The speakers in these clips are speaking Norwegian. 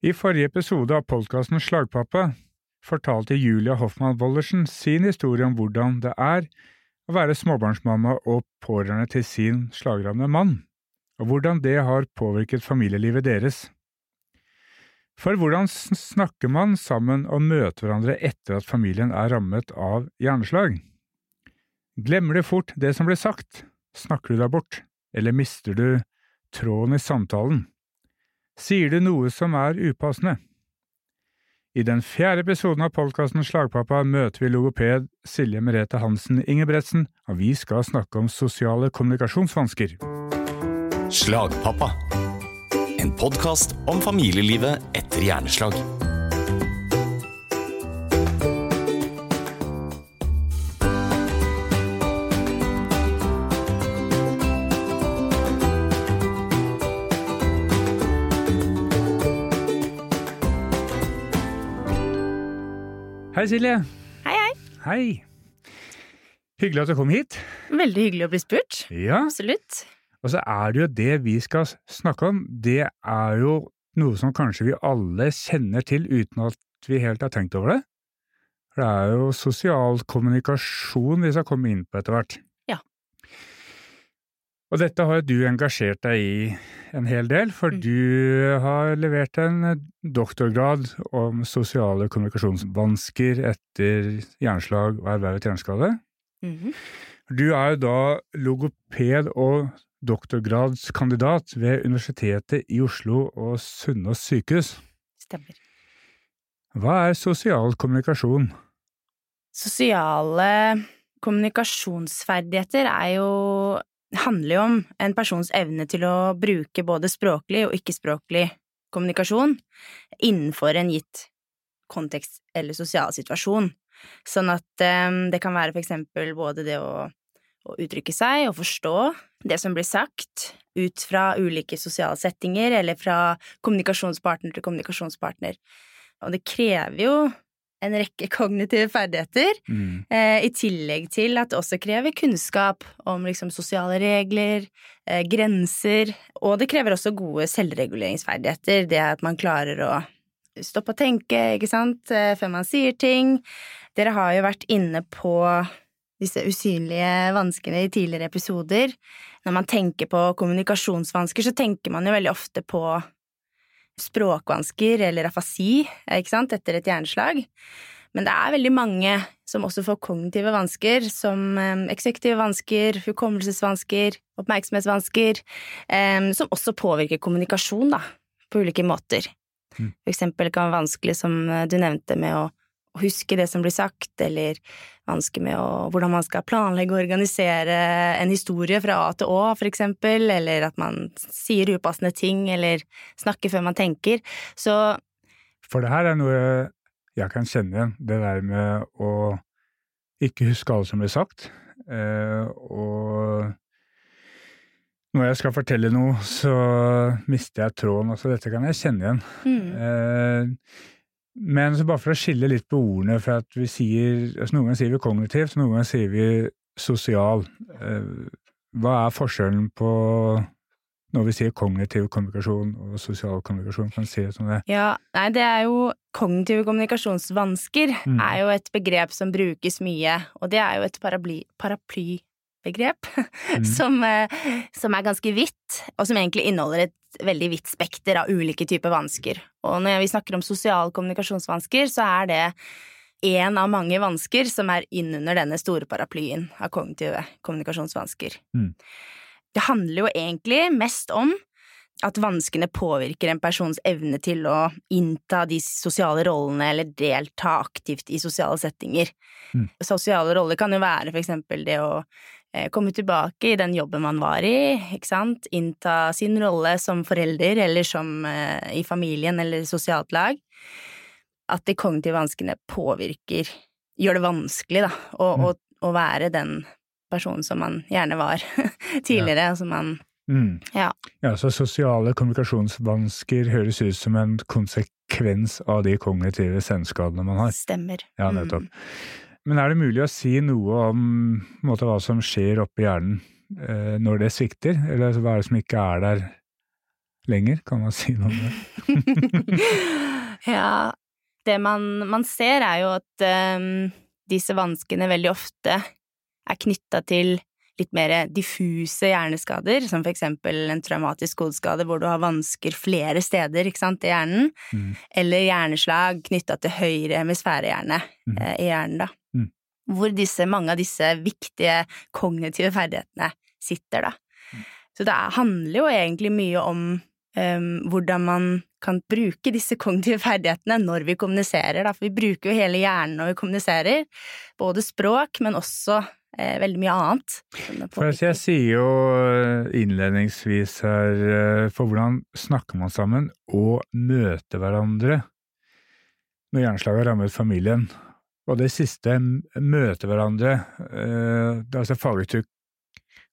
I forrige episode av podkasten Slagpappa fortalte Julia Hoffmann Wollersen sin historie om hvordan det er å være småbarnsmamma og pårørende til sin slagrammede mann, og hvordan det har påvirket familielivet deres. For hvordan snakker man sammen og møter hverandre etter at familien er rammet av hjerneslag? Glemmer du fort det som ble sagt? Snakker du deg bort, eller mister du tråden i samtalen? Sier du noe som er upassende? I den fjerde episoden av podkasten Slagpappa møter vi logoped Silje Merete Hansen Ingebretsen, og vi skal snakke om sosiale kommunikasjonsvansker. Slagpappa. En podkast om familielivet etter hjerneslag. Hei, Silje. Hei, hei. Hei. Hyggelig at du kom hit. Veldig hyggelig å bli spurt. Ja, Absolutt. og så er det jo det vi skal snakke om, det er jo noe som kanskje vi alle kjenner til uten at vi helt har tenkt over det. For det er jo sosial kommunikasjon vi skal komme inn på etter hvert. Og dette har jo du engasjert deg i en hel del, for Mm. du har levert en doktorgrad om sosiale kommunikasjonsvansker etter hjerneslag og ervervet hjerneskade. Mhm. Du er jo da logoped og doktorgradskandidat ved Universitetet i Oslo og Sunnaas sykehus. Stemmer. Hva er sosial kommunikasjon? Sosiale kommunikasjonsferdigheter er jo handler jo om en persons evne til å bruke både språklig og ikke-språklig kommunikasjon innenfor en gitt kontekst eller sosial situasjon. Sånn at eh, det kan være for eksempel både det å, å uttrykke seg og forstå det som blir sagt, ut fra ulike sosiale settinger eller fra kommunikasjonspartner til kommunikasjonspartner. Og det krever jo en rekke kognitive ferdigheter, Mm. eh, i tillegg til at det også krever kunnskap om liksom sosiale regler, eh, grenser, og det krever også gode selvreguleringsferdigheter, det at man klarer å stoppe å tenke, ikke sant, eh, før man sier ting. Dere har jo vært inne på disse usynlige vanskene i tidligere episoder. Når man tenker på kommunikasjonsvansker, så tenker man jo veldig ofte på språkvansker eller afasi, ikke sant, etter et hjerneslag. Men det er veldig mange som også får kognitive vansker, som eksektive eksekutive vansker, hukommelsesvansker, oppmerksomhetsvansker, eh, som også påvirker kommunikasjon, da, på ulike måter. Mm. For eksempel kan det være vanskelig, som eh, du nevnte, med å å huske det som blir sagt, eller vansker med å, hvordan man skal planlegge og organisere en historie fra A til Å, for eksempel, eller at man sier upassende ting, eller snakker før man tenker. Så For det her er noe jeg kan kjenne igjen, det der med å ikke huske alt som blir sagt, eh, og når jeg skal fortelle noe, så mister jeg tråden. Altså, dette kan jeg kjenne igjen. mm, Eh, Men så bare for å skille litt på ordene, for at vi sier altså Noen ganger sier vi kognitivt, noen ganger sier vi sosial. Eh, Hva er forskjellen på når vi sier kognitiv kommunikasjon og sosial kommunikasjon? Kan si det som det? Ja, nei, det er jo Kognitive kommunikasjonsvansker Mm. er jo et begrep som brukes mye, og det er jo et paraplybegrep Mm. som, eh, som er ganske vidt, og som egentlig inneholder et veldig vidt spekter av ulike typer vansker. Og når vi snakker om sosiale kommunikasjonsvansker, så er det én av mange vansker som er innunder denne store paraplyen av kognitive kommunikasjonsvansker. Mm. Det handler jo egentlig mest om at vanskene påvirker en persons evne til å innta de sosiale rollene eller delta aktivt i sosiale settinger. Mm. Sosiale roller kan jo være for eksempel det å komme tilbake i den jobben man var i, ikke sant, innta sin rolle som forelder eller som eh, i familien eller sosialt lag. At de kognitive vanskene påvirker, gjør det vanskelig, da, å, Mm. å, å være den personen som man gjerne var tidligere, ja. som man Mm. Ja. ja, så sosiale kommunikasjonsvansker høres ut som en konsekvens av de kognitive senskadene man har. stemmer. Ja, Mm. Men er det mulig å si noe om måte, hva som skjer oppi hjernen eh, når det svikter, eller hva er det som ikke er der lenger? Kan man si noe om det? ja, det man, man, ser er jo at um, disse vanskene veldig ofte er knytta til litt mer diffuse hjerneskader, som for eksempel en traumatisk hodeskade hvor du har vansker flere steder sant, i hjernen, mm. eller hjerneslag knytta til høyre hemisfærehjerne mm. eh, i hjernen, da. Hvor disse, mange av disse viktige kognitive ferdighetene sitter, da. Mm. Så det handler jo egentlig mye om um, hvordan man kan bruke disse kognitive ferdighetene når vi kommuniserer, da, for vi bruker jo hele hjernen når vi kommuniserer, både språk, men også eh, veldig mye annet. For jeg sier jo eh, innledningsvis her eh, for hvordan snakker man sammen og møter hverandre når hjerneslaget har rammet familien. Og det siste, møte hverandre, eh, det er altså faguttrykk,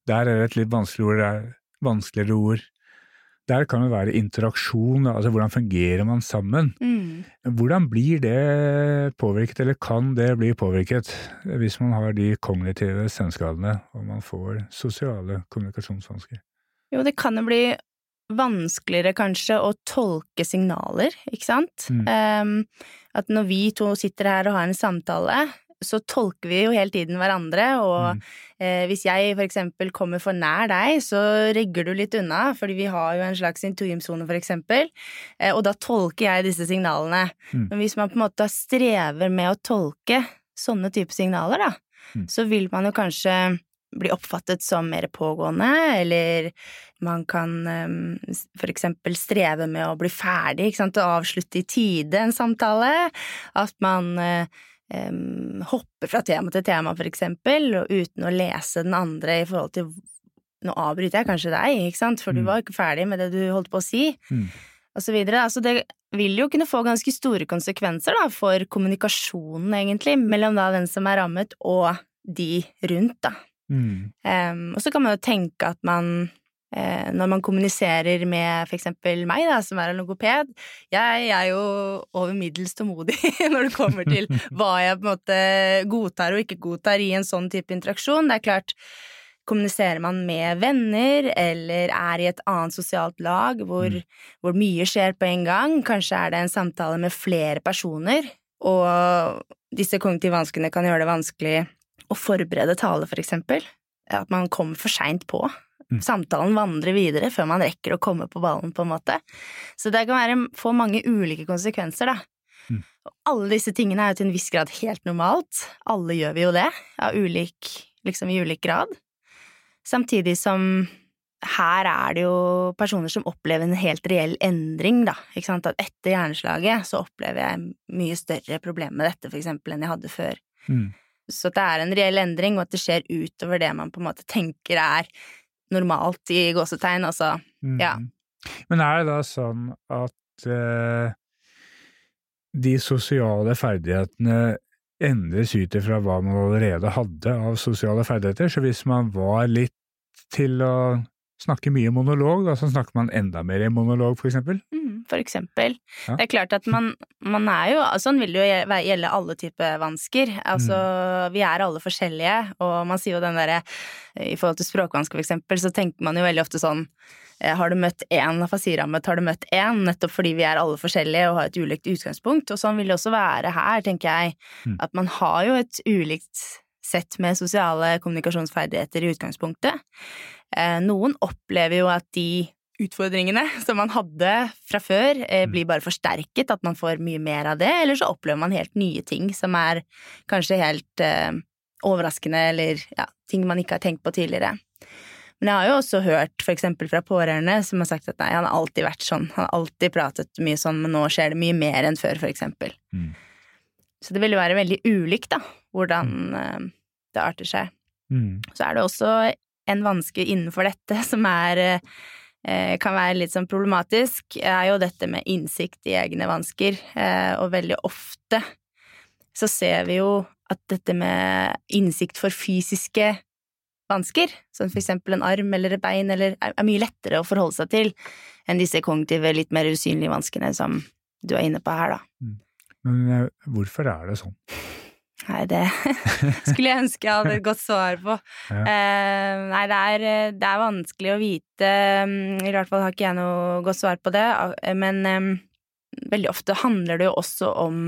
der er det et litt vanskelig ord, er vanskeligere ord. Der kan det være interaksjon, altså hvordan fungerer man sammen. Mm. Hvordan blir det påvirket, eller kan det bli påvirket, hvis man har de kognitive senskadene og man får sosiale kommunikasjonsvansker? Jo, det kan jo bli vanskeligere kanskje å tolke signaler, ikke sant? Mm. Um, at når vi to sitter her og har en samtale, så tolker vi jo hele tiden hverandre, og mm. eh, hvis jeg for eksempel kommer for nær deg, så rygger du litt unna, fordi vi har jo en slags intuimsone, for eksempel, eh, og da tolker jeg disse signalene. Mm. Men hvis man på en måte strever med å tolke sånne type signaler, da, mm. så vil man jo kanskje bli oppfattet som mer pågående, eller man kan um, for eksempel streve med å bli ferdig, ikke sant, og avslutte i tide en samtale. At man um, hopper fra tema til tema, for eksempel, og uten å lese den andre i forhold til Nå avbryter jeg kanskje deg, ikke sant, for mm. du var ikke ferdig med det du holdt på å si, mm. og så videre. Altså, det vil jo kunne få ganske store konsekvenser, da, for kommunikasjonen, egentlig, mellom da den som er rammet, og de rundt, da. Mm. Um, og så kan man jo tenke at man Eh, når man kommuniserer med eksempel meg, da, som er en logoped Jeg er jo over middels tålmodig når det kommer til hva jeg på en måte godtar og ikke godtar i en sånn type interaksjon. Det er klart, kommuniserer man med venner eller er i et annet sosialt lag hvor, mm. hvor mye skjer på en gang, kanskje er det en samtale med flere personer, og disse kognitive vanskene kan gjøre det vanskelig å forberede tale, for eksempel. At man kommer for seint på. Mm. Samtalen vandrer videre før man rekker å komme på ballen, på en måte. Så det kan være, få mange ulike konsekvenser, da. Mm. alle disse tingene er jo til en viss grad helt normalt. Alle gjør vi jo det, av ulik, liksom i ulik grad. Samtidig som her er det jo personer som opplever en helt reell endring, da. Ikke sant? At etter hjerneslaget så opplever jeg mye større problemer med dette, for eksempel, enn jeg hadde før. Mm. Så at det er en reell endring, og at det skjer utover det man på en måte tenker er normalt i gåsetegn, altså. Mm. Ja. Men er det da sånn at eh, de sosiale ferdighetene endres ut ifra hva man allerede hadde av sosiale ferdigheter? Så hvis man var litt til å snakke mye monolog, da så snakker man enda mer i monolog, for eksempel? Mm, for eksempel. Ja. Det er klart at man, man er jo Sånn vil det jo gjelde alle typer vansker. Altså, mm. vi er alle forskjellige, og man sier jo den derre I forhold til språkvansker, for eksempel, så tenker man jo veldig ofte sånn eh, har du møtt én afasirammet, har du møtt én, nettopp fordi vi er alle forskjellige og har et ulikt utgangspunkt. Og sånn vil det også være her, tenker jeg. Mm. At man har jo et ulikt sett med sosiale kommunikasjonsferdigheter i utgangspunktet. Eh, noen opplever jo at de utfordringene som man hadde fra før, eh, mm. blir bare forsterket, at man får mye mer av det, eller så opplever man helt nye ting som er kanskje helt eh, overraskende, eller ja, ting man ikke har tenkt på tidligere. Men jeg har jo også hørt eksempel fra pårørende som har sagt at nei, han har alltid vært sånn, han har alltid pratet mye sånn, men nå skjer det mye mer enn før, eksempel. Mm. Så det vil jo være veldig ulikt, da, hvordan det arter seg. Mm. Så er det også en vanske innenfor dette som er eh, kan være litt sånn problematisk, er jo dette med innsikt i egne vansker, eh, og veldig ofte så ser vi jo at dette med innsikt for fysiske vansker, som for eksempel en arm eller et bein, eller er mye lettere å forholde seg til enn disse kognitive, litt mer usynlige vanskene som du er inne på her, da. Mm. Men eh, hvorfor er det sånn? Nei, det skulle jeg ønske jeg hadde et godt svar på. Ja. Eh, nei, det er, det er vanskelig å vite. mm, I hvert fall har ikke jeg noe godt svar på det. eh, Men eh, veldig ofte handler det jo også om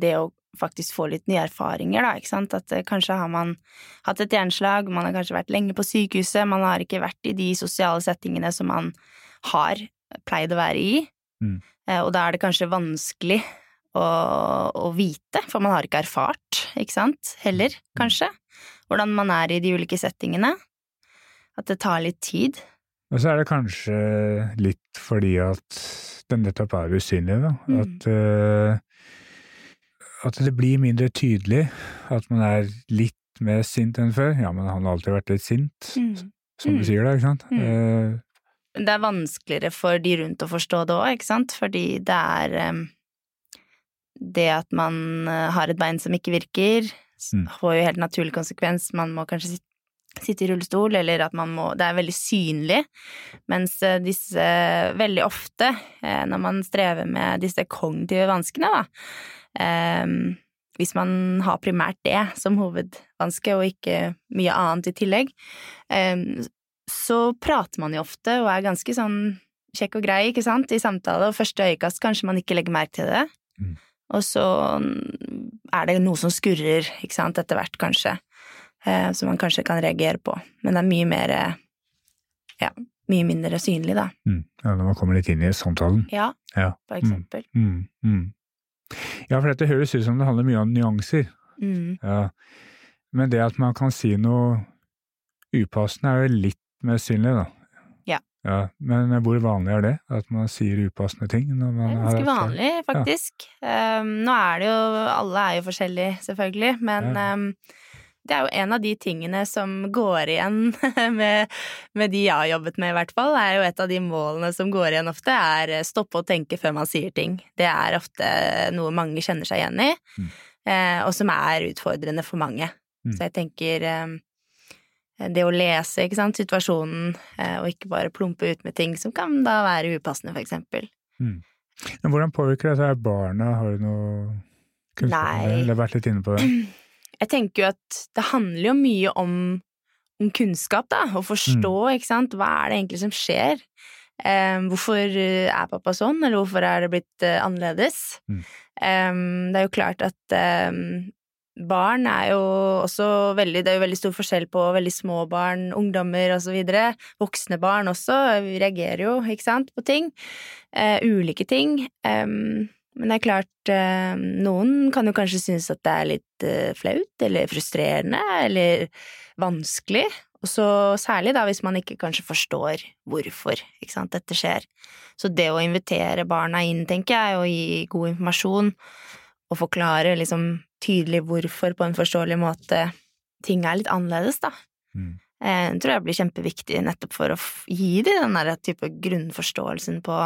det å faktisk få litt nye erfaringer, da, ikke sant. At eh, kanskje har man hatt et hjerneslag, man har kanskje vært lenge på sykehuset, man har ikke vært i de sosiale settingene som man har pleid å være i. Mm. Eh, og da er det kanskje vanskelig å, å vite, for man har ikke erfart, ikke sant, heller, kanskje, hvordan man er i de ulike settingene. At det tar litt tid. Og så er det kanskje litt fordi at den nettopp er usynlig, da. Mm. At, uh, at det blir mindre tydelig. At man er litt mer sint enn før. Ja, men han har alltid vært litt sint, som Mm. du sier da, ikke sant? Mm. Uh, Det er vanskeligere for de rundt å forstå det òg, ikke sant, fordi det er em, Det at man eh, har et bein som ikke virker, Mm. får jo helt naturlig konsekvens. Man må kanskje sitte i rullestol, eller at man må Det er veldig synlig. Mens eh, disse Veldig ofte, eh, når man strever med disse kognitive vanskene, da Hvis man har primært det som hovedvanske, og ikke mye annet i tillegg, så prater man jo ofte og er ganske sånn kjekk og grei, ikke sant, i samtale, og første øyekast kanskje man ikke legger merke til det. Mm. Og så mm, er det noe som skurrer, ikke sant, etter hvert, kanskje, eh, som man kanskje kan reagere på. Men det er mye mer eh, ja, mye mindre synlig, da. mm. Ja, når man kommer litt inn i samtalen. Ja, Ja. for eksempel. Mm. Mm. Ja, for dette høres ut som det handler mye om nyanser. Mm. Ja. Men det at man kan si noe upassende er jo litt mer synlig, da. Ja. ja. Men hvor vanlig er det? At man sier upassende ting? Det er ganske vanlig, faktisk. Um, nå er det jo Alle er jo forskjellige, selvfølgelig, men Ja. um, det er jo en av de tingene som går igjen med, med de jeg har jobbet med, i hvert fall. er jo et av de målene som går igjen ofte, er eh, stoppe å tenke før man sier ting. Det er ofte noe mange kjenner seg igjen i, Mm. eh, og som er utfordrende for mange. Mm. Så jeg tenker um, det å lese, ikke sant, situasjonen, eh, og ikke bare plumpe ut med ting som kan da være upassende, for eksempel. Men hvordan påvirker dette her barna? Har du noe kunnskap om det? Eller vært litt inne på det? Jeg tenker jo at det handler jo mye om, om kunnskap, da, å forstå, ikke sant, hva er det egentlig som skjer? Um, hvorfor eh, er pappa sånn, eller hvorfor er det blitt uh, annerledes? Mm. Um, det er jo klart at eh, barn er jo også veldig Det er jo veldig stor forskjell på veldig små barn, ungdommer videre. Voksne barn også reagerer jo, ikke sant, på ting. Eh, ulike ting. Um, men det er klart, eh, noen kan jo kanskje synes at det er litt eh, flaut, eller frustrerende, eller vanskelig. Og så særlig da hvis man ikke kanskje forstår hvorfor, ikke sant, dette skjer. Så det å invitere barna inn, tenker jeg, og gi god informasjon, og forklare liksom tydelig hvorfor på en forståelig måte ting er litt annerledes, da. Mm. Eh, tror jeg blir kjempeviktig nettopp for å gi dem den der type grunnforståelsen på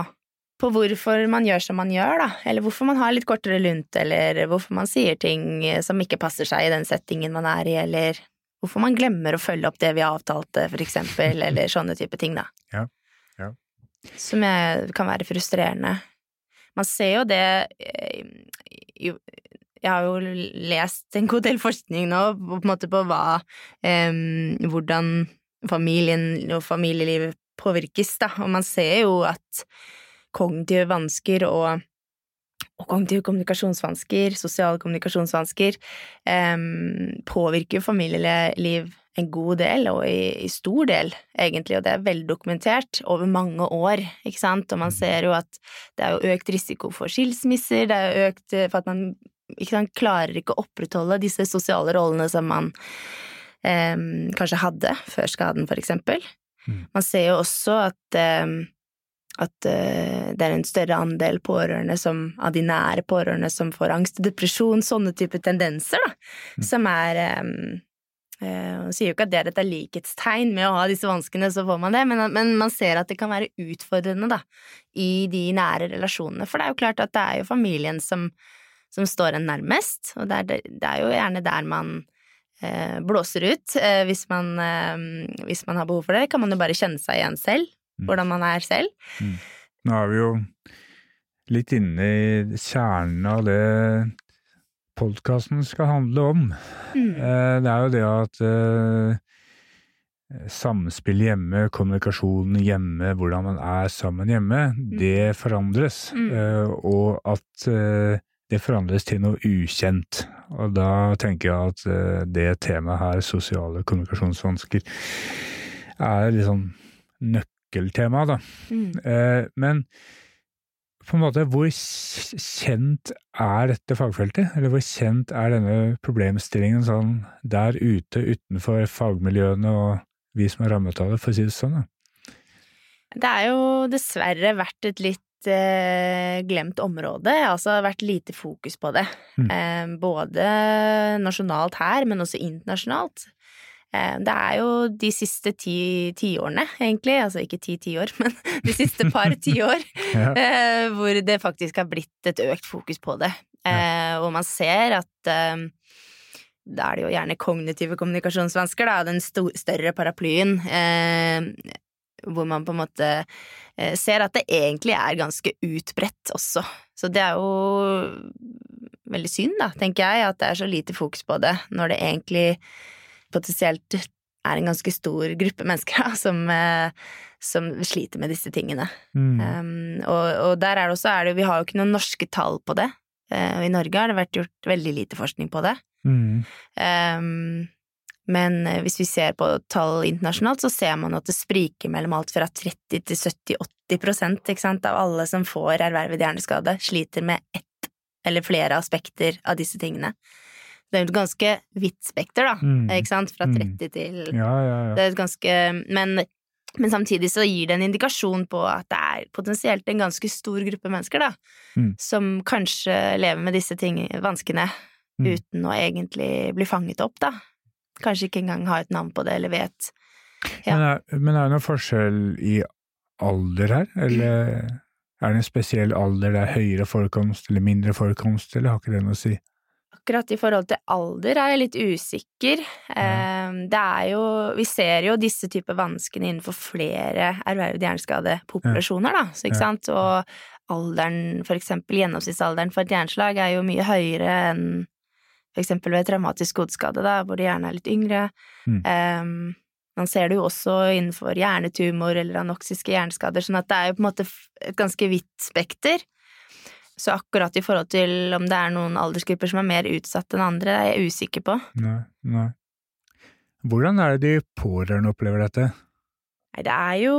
på hvorfor man gjør som man gjør, da, eller hvorfor man har litt kortere lunt, eller hvorfor man sier ting som ikke passer seg i den settingen man er i, eller hvorfor man glemmer å følge opp det vi avtalte, for eksempel, eller sånne type ting, da. Ja, ja. Som jeg, kan være frustrerende. Man ser jo det eh, Jeg har jo lest en god del forskning nå på, en måte på hva eh, Hvordan familien og familielivet påvirkes, da, og man ser jo at kognitive vansker og, og kognitive kommunikasjonsvansker, sosiale kommunikasjonsvansker, em, påvirker familieliv en god del, og i, i stor del, egentlig, og det er veldig dokumentert over mange år, ikke sant, og man ser jo at det er jo økt risiko for skilsmisser, det er jo økt eh, for at man ikke sant, klarer ikke å opprettholde disse sosiale rollene som man eh, kanskje hadde før skaden, for eksempel. Mm. Man ser jo også at eh, at eh, det er en større andel pårørende som, av de nære pårørende som får angst og depresjon, sånne type tendenser, da, Mm. som er um, Man sier jo ikke at det er et likhetstegn med å ha disse vanskene, så får man det, men, men man ser at det kan være utfordrende, da, i de nære relasjonene, for det er jo klart at det er jo familien som, som står en nærmest, og det er, det, er jo gjerne der man eh, blåser ut eh, hvis, man, eh, hvis man har behov for det, kan man jo bare kjenne seg igjen selv, Mm. hvordan man er selv. Nå er vi jo litt inne i kjernen av det podkasten skal handle om. Mm. Eh, Det er jo det at eh, samspill hjemme, kommunikasjon hjemme, hvordan man er sammen hjemme, det forandres. Mm. Eh, Og at det forandres til noe ukjent. Og da tenker jeg at det temaet her, sosiale kommunikasjonsvansker, er litt sånn nøkkeltema, da. Mm. Eh, Men på en måte, hvor kjent er dette fagfeltet? Eller hvor kjent er denne problemstillingen sånn der ute utenfor fagmiljøene og vi som er rammet av det, for å si det sånn? Da? Det er jo dessverre vært et litt eh, glemt område, altså vært lite fokus på det. Mm. Eh, både nasjonalt her, men også internasjonalt. Eh, det er jo de siste ti tiårene, egentlig, altså ikke ti tiår, men de siste par tiår, Ja. eh, hvor det faktisk har blitt et økt fokus på det. Ja. og man ser at eh, da er det jo gjerne kognitive kommunikasjonsvansker, da, den større paraplyen, eh, hvor man på en måte eh, ser at det egentlig er ganske utbredt også. Så det er jo veldig synd, da, tenker jeg, at det er så lite fokus på det, når det egentlig potensielt er en ganske stor gruppe mennesker da, som, eh, som sliter med disse tingene. Mm. Um, og, og der er det også er det, Vi har jo ikke noen norske tall på det. Uh, og i Norge har det vært gjort veldig lite forskning på det. Mm. Um, men eh, hvis vi ser på tall internasjonalt, så ser man at det spriker mellom alt fra 30 til 70-80 prosent av alle som får ervervet hjerneskade, sliter med ett eller flere aspekter av disse tingene. Det er jo et ganske vidt spekter, da, Mm. ikke sant, fra Mm. 30 til Ja, ja, ja. det er et ganske men, men samtidig så gir det en indikasjon på at det er potensielt en ganske stor gruppe mennesker, da, Mm. som kanskje lever med disse ting, vanskene Mm. uten å egentlig bli fanget opp, da. Kanskje ikke engang har et navn på det, eller vet. Men, er, men er det noen forskjell i alder her, eller er det en spesiell alder det er høyere forekomst eller mindre forekomst, eller har ikke det noe å si? Akkurat i forhold til alder er jeg litt usikker. Eh, Det er jo Vi ser jo disse typer vanskene innenfor flere ervervet hjerneskadepopulasjoner, da, så ikke sant, og alderen, for eksempel gjennomsnittsalderen for et hjerneslag er jo mye høyere enn for eksempel ved traumatisk hodeskade, da, hvor de gjerne er litt yngre. Mm. Um, man ser det jo også innenfor hjernetumor eller anoksiske hjerneskader, sånn at det er jo på en måte et ganske vidt spekter. Så akkurat i forhold til om det er noen aldersgrupper som er mer utsatt enn andre, er jeg usikker på. Nei, nei. Hvordan er det de pårørende opplever dette? Nei, det er jo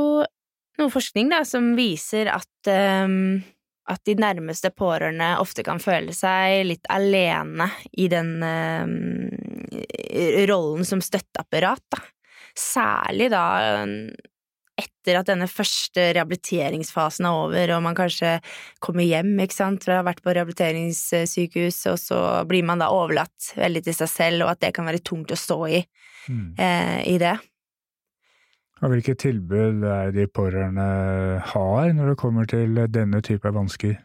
noe forskning da, som viser at, um, at de nærmeste pårørende ofte kan føle seg litt alene i den um, rollen som støtteapparat, da. Særlig da etter at denne første rehabiliteringsfasen er over, og man kanskje kommer hjem, ikke sant, fra å ha vært på rehabiliteringssykehus, og så blir man da overlatt veldig til seg selv, og at det kan være tungt å stå i, Mm. eh, i det. Og hvilke tilbud er de pårørende har når det kommer til denne type vansker?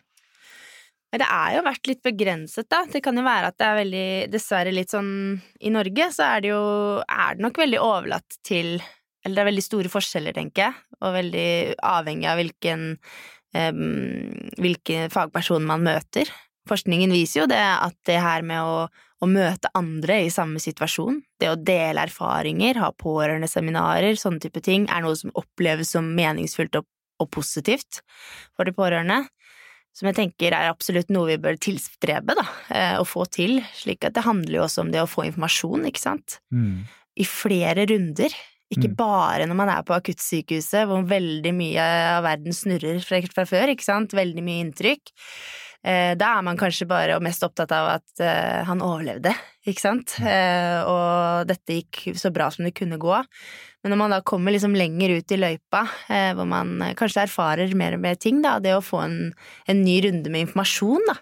Det er jo vært litt begrenset, da. Det kan jo være at det er veldig, dessverre litt sånn I Norge så er det jo er det nok veldig overlatt til Eller det er veldig store forskjeller, tenker jeg, og veldig avhengig av hvilken em, hvilken fagperson man møter. Forskningen viser jo det at det her med å, å møte andre i samme situasjon, det å dele erfaringer, ha pårørendeseminarer, sånne type ting, er noe som oppleves som meningsfullt og, og positivt for de pårørende som jeg tenker er absolutt noe vi bør tilstrebe, da, eh, å få til, slik at det handler jo også om det å få informasjon, ikke sant, Mm. i flere runder. Ikke Mm. bare når man er på akuttsykehuset, hvor veldig mye av verden snurrer fra, før, ikke sant, veldig mye inntrykk. Eh, da er man kanskje bare og mest opptatt av at eh, han overlevde, ikke sant, eh, og dette gikk så bra som det kunne gå. Men når man da kommer liksom lenger ut i løypa, eh, hvor man kanskje erfarer mer og mer ting, da, det å få en, en ny runde med informasjon da,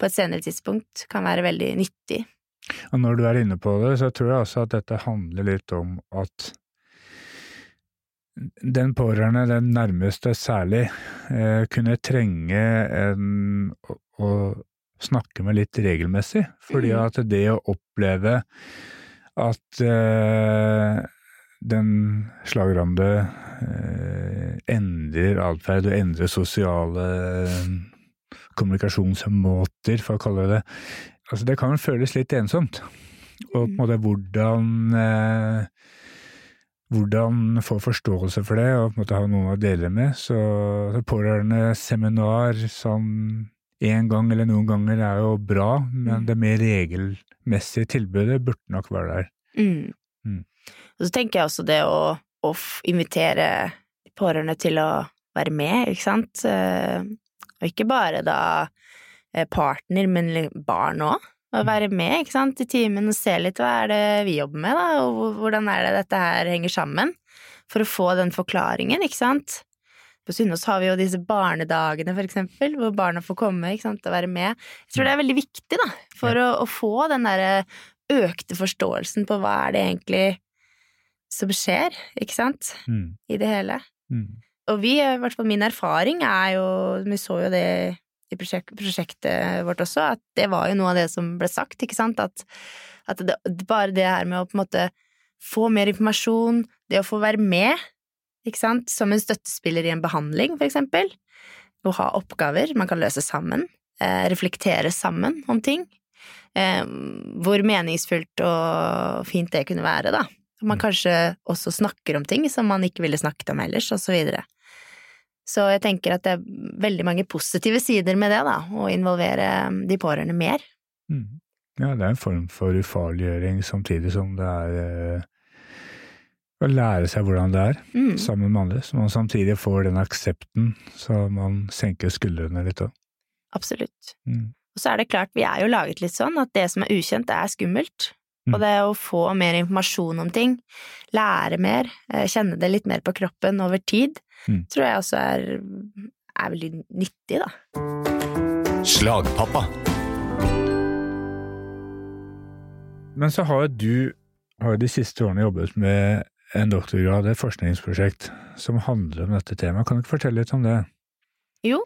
på et senere tidspunkt kan være veldig nyttig. Og når du er inne på det, så tror jeg også at dette handler litt om at den pårørende, den nærmeste særlig, eh, kunne trenge en, å, snakke med litt regelmessig. Fordi Mhm. at det å oppleve at eh, den slagrande eh, endrer atferd og endrer sosiale kommunikasjonsmåter, for å kalle det Altså, det kan føles litt ensomt. Og på en måte hvordan hvordan få forståelse for det, og på en måte ha noen å dele med. Så, så pårørendeseminar sånn én gang eller noen ganger er jo bra, men Mm. det mer regelmessige tilbudet burde nok være der. Mm. Mm. Og så tenker jeg også det å, å invitere de pårørende til å være med, ikke sant. Eh, Og ikke bare da eh, partner, men barn òg. Å være med ikke sant, i timen og se litt hva er det vi jobber med, da, og hvordan er det dette her henger sammen. For å få den forklaringen, ikke sant. På Sunnaas har vi jo disse barnedagene, for eksempel, hvor barna får komme ikke sant, og være med. Jeg tror det er veldig viktig, da, for å, å få den derre økte forståelsen på hva er det egentlig som skjer, ikke sant, Mm. i det hele. Mm. Og vi, i hvert fall min erfaring er jo, vi så jo det i prosjek prosjektet vårt også, at det var jo noe av det som ble sagt, ikke sant, at, at det, bare det her med å på en måte få mer informasjon, det å få være med, ikke sant, som en støttespiller i en behandling, for eksempel, å ha oppgaver man kan løse sammen, eh, reflektere sammen om ting, eh, hvor meningsfullt og fint det kunne være, da. Man kanskje også snakker om ting som man ikke ville snakket om ellers, og så videre. Så jeg tenker at det er veldig mange positive sider med det, da, å involvere de pårørende mer. Mm. Ja, det er en form for ufarliggjøring samtidig som det er eh, å lære seg hvordan det er Mm. sammen med andre, så man samtidig får den aksepten så man senker skuldrene litt òg. Absolutt. Mm. Og så er det klart, vi er jo laget litt sånn at det som er ukjent, det er skummelt. Mm. Og det å få mer informasjon om ting, lære mer, eh, kjenne det litt mer på kroppen over tid, Mm. tror jeg også er, er veldig nyttig, da. Slagpappa. Men så har jo du har de siste årene jobbet med en doktorgrad, et forskningsprosjekt, som handler om dette temaet. Kan du ikke fortelle litt om det? Jo,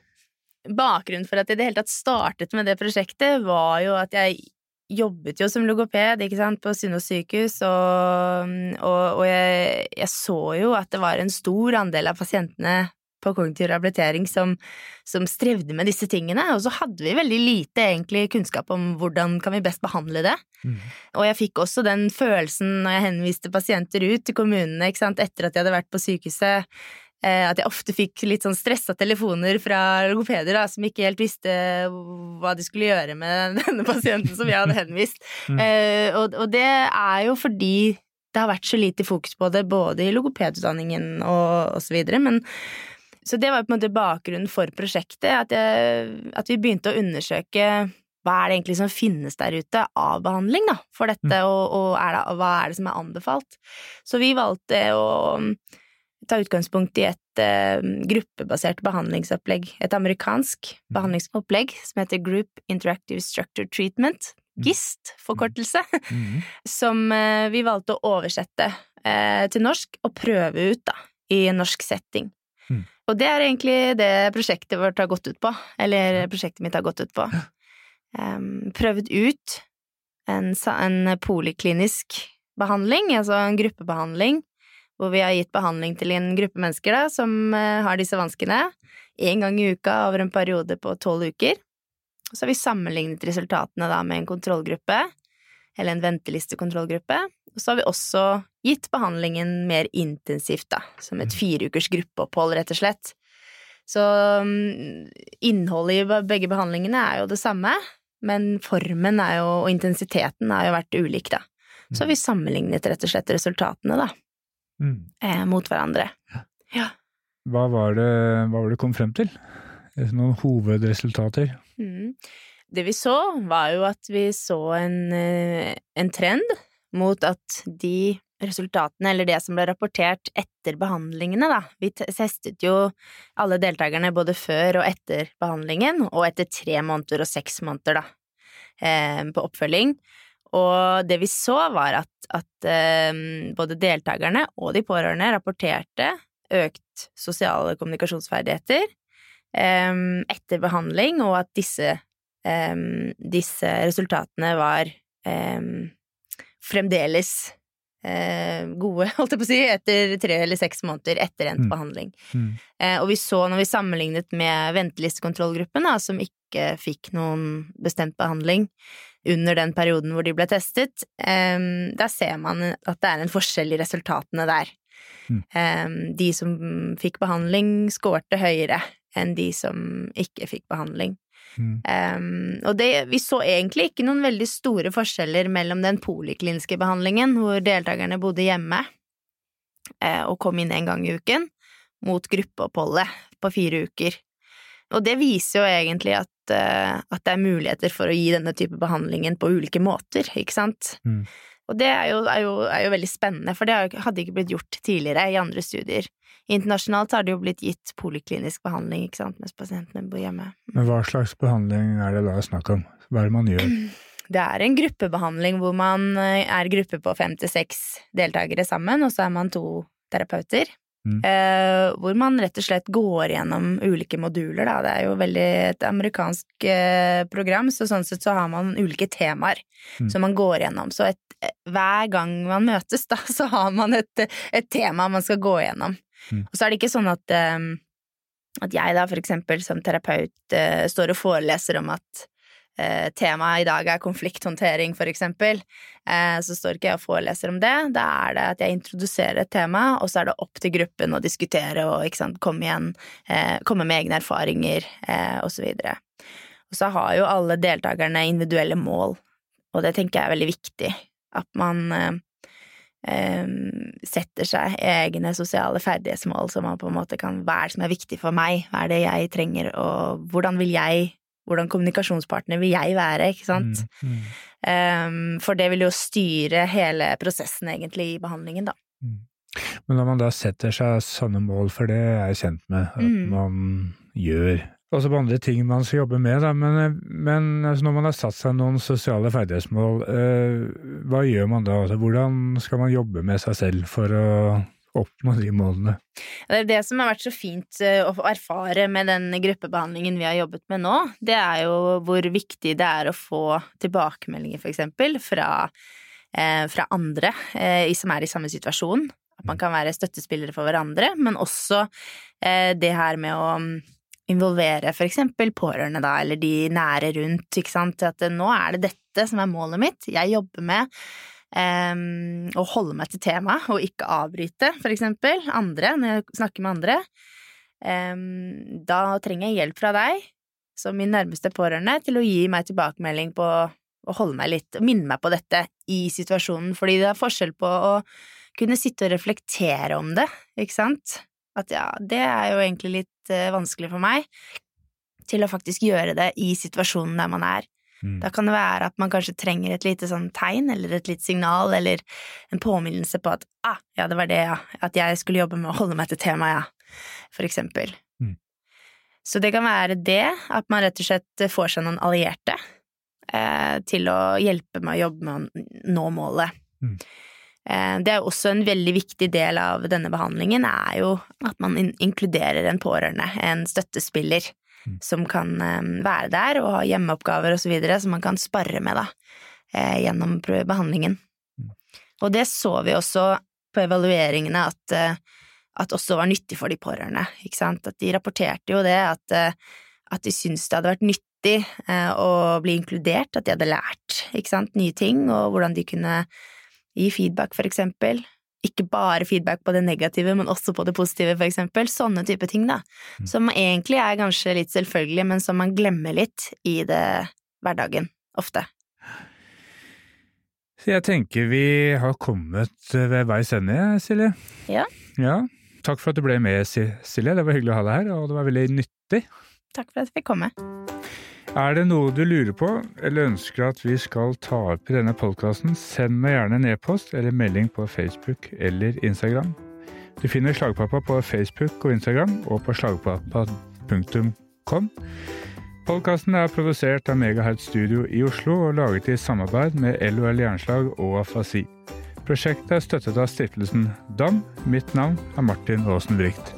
bakgrunnen for at jeg i det hele tatt startet med det prosjektet, var jo at jeg jobbet jo som logoped ikke sant, på Sunnaas sykehus, og, og, og jeg, jeg så jo at det var en stor andel av pasientene på kognitiv rehabilitering som, som strevde med disse tingene, og så hadde vi veldig lite egentlig kunnskap om hvordan kan vi best behandle det. Og jeg fikk også den følelsen når jeg henviste pasienter ut til kommunene ikke sant, etter at de hadde vært på sykehuset, eh, at jeg ofte fikk litt sånn stressa telefoner fra logopeder da, som ikke helt visste hva de skulle gjøre med denne pasienten som jeg hadde henvist. Mm. Eh, og, og det er jo fordi det har vært så lite fokus på det, både i logopedutdanningen og, osv. men så det var jo på en måte bakgrunnen for prosjektet, at, jeg, at vi begynte å undersøke hva er det egentlig som finnes der ute av behandling da, for dette, og, og er det, hva er det som er anbefalt. Så vi valgte å ta utgangspunkt i et uh, gruppebasert behandlingsopplegg, et amerikansk behandlingsopplegg som heter Group Interactive Structure Treatment, GIST, forkortelse, Mm. som uh, vi valgte å oversette uh, til norsk og prøve ut da, i norsk setting. Mm. Og det er egentlig det prosjektet vårt har gått ut på, eller prosjektet mitt har gått ut på. Um, prøvd ut en, en poliklinisk behandling, altså en gruppebehandling, hvor vi har gitt behandling til en gruppe mennesker da, som eh, har disse vanskene, én gang i uka over en periode på tolv uker. Og så har vi sammenlignet resultatene da med en kontrollgruppe, eller en ventelistekontrollgruppe. Og så har vi også gitt behandlingen mer intensivt, da, som et fireukers gruppeopphold, rett og slett. Så mm, innholdet i begge behandlingene er jo det samme, men formen er jo, og intensiteten har jo vært ulik, da. Så har vi sammenlignet rett og slett resultatene, da, Mm. eh, mot hverandre. Ja. Hva var det hva var det du kom frem til? Noen hovedresultater? Mm. Det vi så, var jo at vi så en, eh, en trend mot at de resultatene, eller det som ble rapportert etter behandlingene, da Vi testet jo alle deltakerne både før og etter behandlingen, og etter tre måneder og seks måneder, da, eh, på oppfølging. Og det vi så, var at, at eh, både deltakerne og de pårørende rapporterte økt sosiale kommunikasjonsferdigheter eh, etter behandling, og at disse, eh, disse resultatene var fremdeles eh, gode, holdt jeg på å si, etter tre eller seks måneder etter endt Mm. behandling. Mm. Eh, og vi så, når vi sammenlignet med ventelistekontrollgruppen, da, som ikke fikk noen bestemt behandling under den perioden hvor de ble testet, um, da ser man at det er en forskjell i resultatene der. Mm. Um, de som fikk behandling, skårte høyere enn de som ikke fikk behandling. Mm. Um, og det, vi så egentlig ikke noen veldig store forskjeller mellom den polikliniske behandlingen, hvor deltakerne bodde hjemme uh, og kom inn en gang i uken, mot gruppeoppholdet på fire uker. Og det viser jo egentlig at, eh, at det er muligheter for å gi denne type behandlingen på ulike måter, ikke sant? Mm. Og det er jo, er, jo, er jo veldig spennende, for det hadde ikke blitt gjort tidligere i andre studier. Internasjonalt har det jo blitt gitt poliklinisk behandling, ikke sant, mens pasientene bor hjemme. Men hva slags behandling er det da snakk om? Hva er det man gjør? Det er en gruppebehandling hvor man eh, er gruppe på fem til seks deltakere sammen, og så er man to terapeuter. Mm. Eh, hvor man rett og slett går gjennom ulike moduler, da. Det er jo veldig et amerikansk uh, program, så sånn sett så har man ulike temaer Mm. som man går gjennom. Så et, hver gang man møtes, da, så har man et, et tema man skal gå gjennom. Mm. Og så er det ikke sånn at eh, at jeg da for eksempel som terapeut uh, står og foreleser om at eh, temaet i dag er konflikthåndtering, for eksempel, eh, så står ikke jeg og foreleser om det. Da er det at jeg introduserer et tema, og så er det opp til gruppen å diskutere og sant, komme, igjen, eh, komme med egne erfaringer, eh, og så videre. Og så har jo alle deltakerne individuelle mål, og det tenker jeg er veldig viktig. At man eh, eh, setter seg egne sosiale ferdighetsmål, så man på en måte kan Hva er det som er viktig for meg? Hva er det jeg trenger, og hvordan vil jeg hvordan kommunikasjonspartner vil jeg være, ikke sant? Mm. Um, for det vil jo styre hele prosessen, egentlig, i behandlingen, da. Men når man da setter seg sånne mål, for det er jeg kjent med at Mm. man gjør også på andre ting man skal jobbe med, da, men, men altså når man har satt seg noen sosiale ferdighetsmål, eh, hva gjør man da? Altså, hvordan skal man jobbe med seg selv for å oppnå de målene? Det er det som har vært så fint eh, å erfare med den gruppebehandlingen vi har jobbet med nå, det er jo hvor viktig det er å få tilbakemeldinger, for eksempel, fra, eh, fra andre eh, som er i samme situasjon. At man kan være støttespillere for hverandre, men også eh, det her med å mm, involvere for eksempel pårørende, da, eller de nære rundt, ikke sant. At eh, nå er det dette som er målet mitt. Jeg jobber med å holde meg til temaet, og ikke avbryte, for eksempel, andre, når jeg snakker med andre. Em, da trenger jeg hjelp fra deg, som min nærmeste pårørende, til å gi meg tilbakemelding på å holde meg litt, minne meg på dette i situasjonen, fordi det er forskjell på å kunne sitte og reflektere om det, ikke sant? At ja, det er jo egentlig litt eh, vanskelig for meg, til å faktisk gjøre det i situasjonen der man er. Mm. Da kan det være at man kanskje trenger et lite sånn tegn, eller et lite signal, eller en påminnelse på at ah, ja, det var det, ja, at jeg skulle jobbe med å holde meg til temaet, ja, for eksempel. Mm. Så det kan være det, at man rett og slett får seg noen allierte eh, til å hjelpe med å jobbe med å nå målet. Mm. Eh, det er også en veldig viktig del av denne behandlingen, er jo at man in inkluderer en pårørende, en støttespiller. Som kan eh, være der og ha hjemmeoppgaver videre, som man kan spare med da, eh, gjennom behandlingen. Mm. Og det så vi også på evalueringene at, eh, at også var nyttig for de pårørende, ikke sant. At de rapporterte jo det, at, at de syntes det hadde vært nyttig å bli inkludert, at de hadde lært, ikke sant, nye ting, og hvordan de kunne gi feedback, for eksempel. Ikke bare feedback på det negative, men også på det positive, for eksempel. Sånne type ting, da. Mm. Som egentlig er kanskje litt selvfølgelig, men som man glemmer litt i det hverdagen, ofte. Så jeg tenker vi har kommet ved veis ende, Silje. Ja. Ja. Takk for at du ble med, Silje. Det var hyggelig å ha deg her, og det var veldig nyttig. Takk for at jeg fikk komme. Er det noe du lurer på, eller ønsker at vi skal ta opp i denne podkasten, send meg gjerne en e-post eller melding på Facebook eller Instagram. Du finner Slagpappa på Facebook og Instagram, og på slagpappa.com. Podkasten er produsert av Megahertz Studio i Oslo og laget i samarbeid med LOL Jernslag og Afasi. Prosjektet er støttet av stiftelsen DAM. Mitt navn er Martin Aasen Bricht.